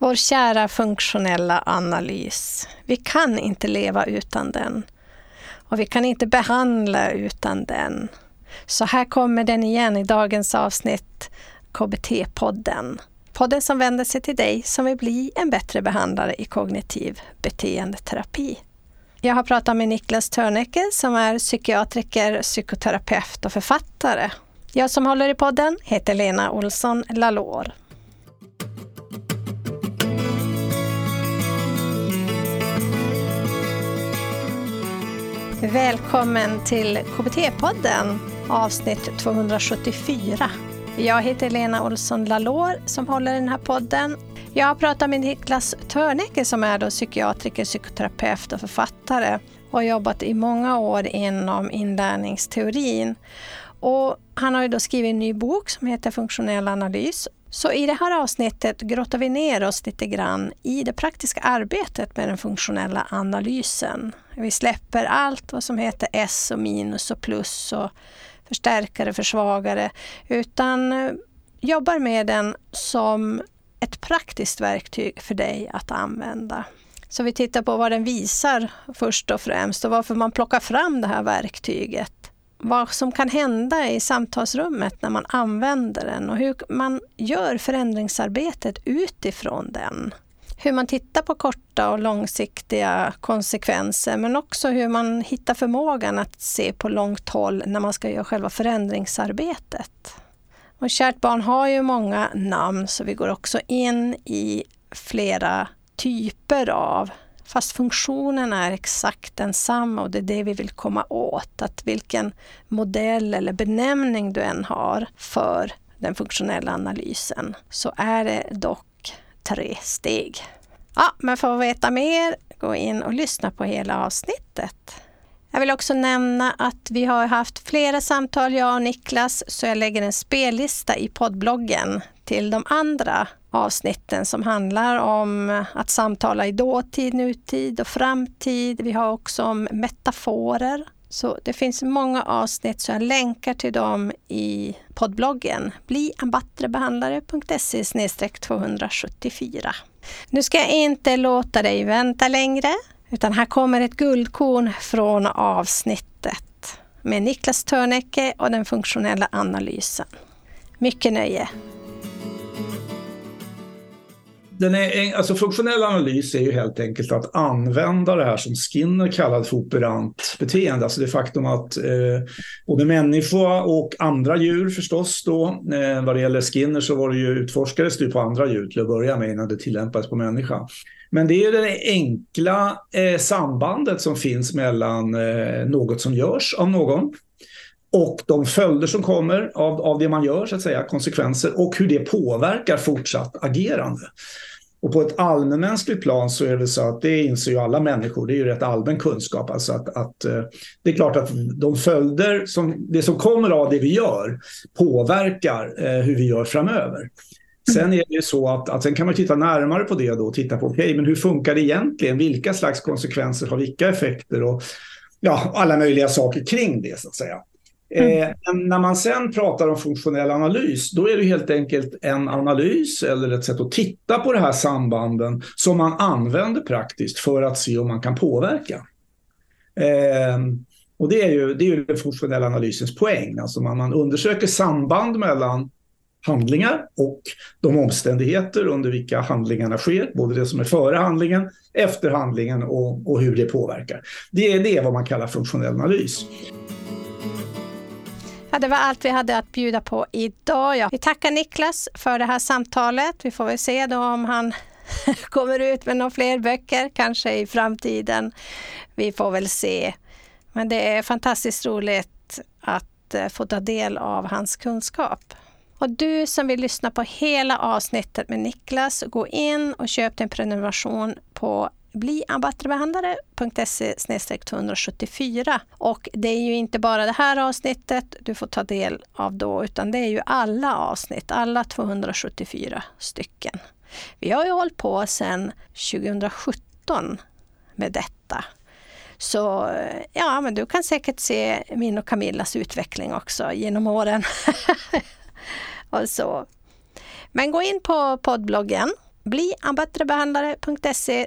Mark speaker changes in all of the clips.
Speaker 1: Vår kära funktionella analys. Vi kan inte leva utan den. Och vi kan inte behandla utan den. Så här kommer den igen i dagens avsnitt, KBT-podden. Podden som vänder sig till dig som vill bli en bättre behandlare i kognitiv beteendeterapi. Jag har pratat med Niklas Törnecke som är psykiatriker, psykoterapeut och författare. Jag som håller i podden heter Lena Olsson Lalor. Välkommen till KBT-podden avsnitt 274. Jag heter Lena Olsson Lalor som håller den här podden. Jag har pratat med Niklas Törnecke som är då psykiatriker, psykoterapeut och författare och jobbat i många år inom inlärningsteorin. Och han har ju då skrivit en ny bok som heter Funktionell analys så i det här avsnittet grottar vi ner oss lite grann i det praktiska arbetet med den funktionella analysen. Vi släpper allt vad som heter S och minus och plus och förstärkare, försvagare, utan eh, jobbar med den som ett praktiskt verktyg för dig att använda. Så vi tittar på vad den visar först och främst och varför man plockar fram det här verktyget vad som kan hända i samtalsrummet när man använder den och hur man gör förändringsarbetet utifrån den. Hur man tittar på korta och långsiktiga konsekvenser men också hur man hittar förmågan att se på långt håll när man ska göra själva förändringsarbetet. Och kärt barn har ju många namn så vi går också in i flera typer av Fast funktionen är exakt densamma och det är det vi vill komma åt. Att vilken modell eller benämning du än har för den funktionella analysen så är det dock tre steg. Ja, men för att veta mer, gå in och lyssna på hela avsnittet. Jag vill också nämna att vi har haft flera samtal, jag och Niklas, så jag lägger en spellista i poddbloggen till de andra avsnitten som handlar om att samtala i dåtid, nutid och framtid. Vi har också om metaforer. Så det finns många avsnitt så jag länkar till dem i poddbloggen bliambattrebehandlare.se 274. Nu ska jag inte låta dig vänta längre utan här kommer ett guldkorn från avsnittet med Niklas Törnecke och den funktionella analysen. Mycket nöje!
Speaker 2: Den är, alltså funktionell analys är ju helt enkelt att använda det här som Skinner kallade för operant beteende. Alltså det faktum att eh, både människa och andra djur förstås då, eh, vad det gäller Skinner så var det ju, utforskades det på andra djur till att börja med innan det tillämpades på människa. Men det är det enkla eh, sambandet som finns mellan eh, något som görs av någon och de följder som kommer av, av det man gör, så att säga, konsekvenser och hur det påverkar fortsatt agerande. Och på ett allmänmänskligt plan så är det så att det inser ju alla människor, det är ju rätt allmän kunskap. Alltså att, att eh, det är klart att de följder, som, det som kommer av det vi gör påverkar eh, hur vi gör framöver. Sen är det ju så att, att sen kan man titta närmare på det då och titta på okay, men hur funkar det egentligen? Vilka slags konsekvenser har vilka effekter? Och ja, alla möjliga saker kring det så att säga. Mm. Eh, när man sen pratar om funktionell analys, då är det helt enkelt en analys eller ett sätt att titta på de här sambanden som man använder praktiskt för att se om man kan påverka. Eh, och det är ju, det är ju den funktionella analysens poäng. Alltså man, man undersöker samband mellan handlingar och de omständigheter under vilka handlingarna sker. Både det som är före handlingen, efter handlingen och, och hur det påverkar. Det är, det är vad man kallar funktionell analys.
Speaker 1: Ja, det var allt vi hade att bjuda på idag. Ja. Vi tackar Niklas för det här samtalet. Vi får väl se då om han kommer ut med några fler böcker, kanske i framtiden. Vi får väl se. Men det är fantastiskt roligt att eh, få ta del av hans kunskap. Och du som vill lyssna på hela avsnittet med Niklas, gå in och köp din prenumeration på bliambattrebehandlare.se 274. Och det är ju inte bara det här avsnittet du får ta del av då, utan det är ju alla avsnitt, alla 274 stycken. Vi har ju hållit på sedan 2017 med detta. Så ja, men du kan säkert se min och Camillas utveckling också genom åren. och så. Men gå in på poddbloggen bliambättrebehandlare.se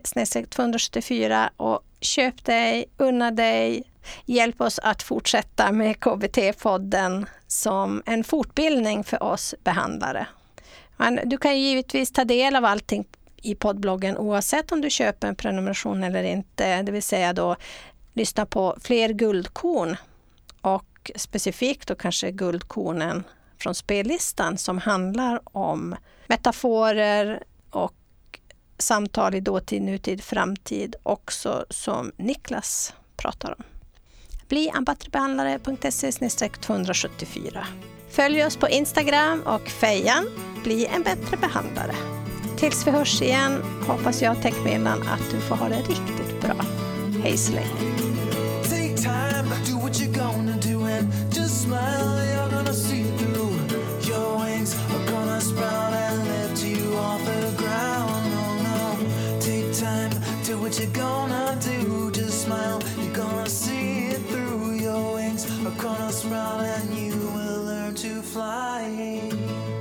Speaker 1: 274 och köp dig, unna dig, hjälp oss att fortsätta med KBT-podden som en fortbildning för oss behandlare. Men du kan givetvis ta del av allting i poddbloggen oavsett om du köper en prenumeration eller inte, det vill säga då lyssna på fler guldkorn och specifikt då kanske guldkornen från spellistan som handlar om metaforer och samtal i dåtid, nutid, framtid också som Niklas pratar om. Bli ambatterbehandlare.se 274. Följ oss på Instagram och Fejan, bli en bättre behandlare. Tills vi hörs igen hoppas jag Techmedlan att du får ha det riktigt bra. Hej så länge. corner smile and you will learn to fly.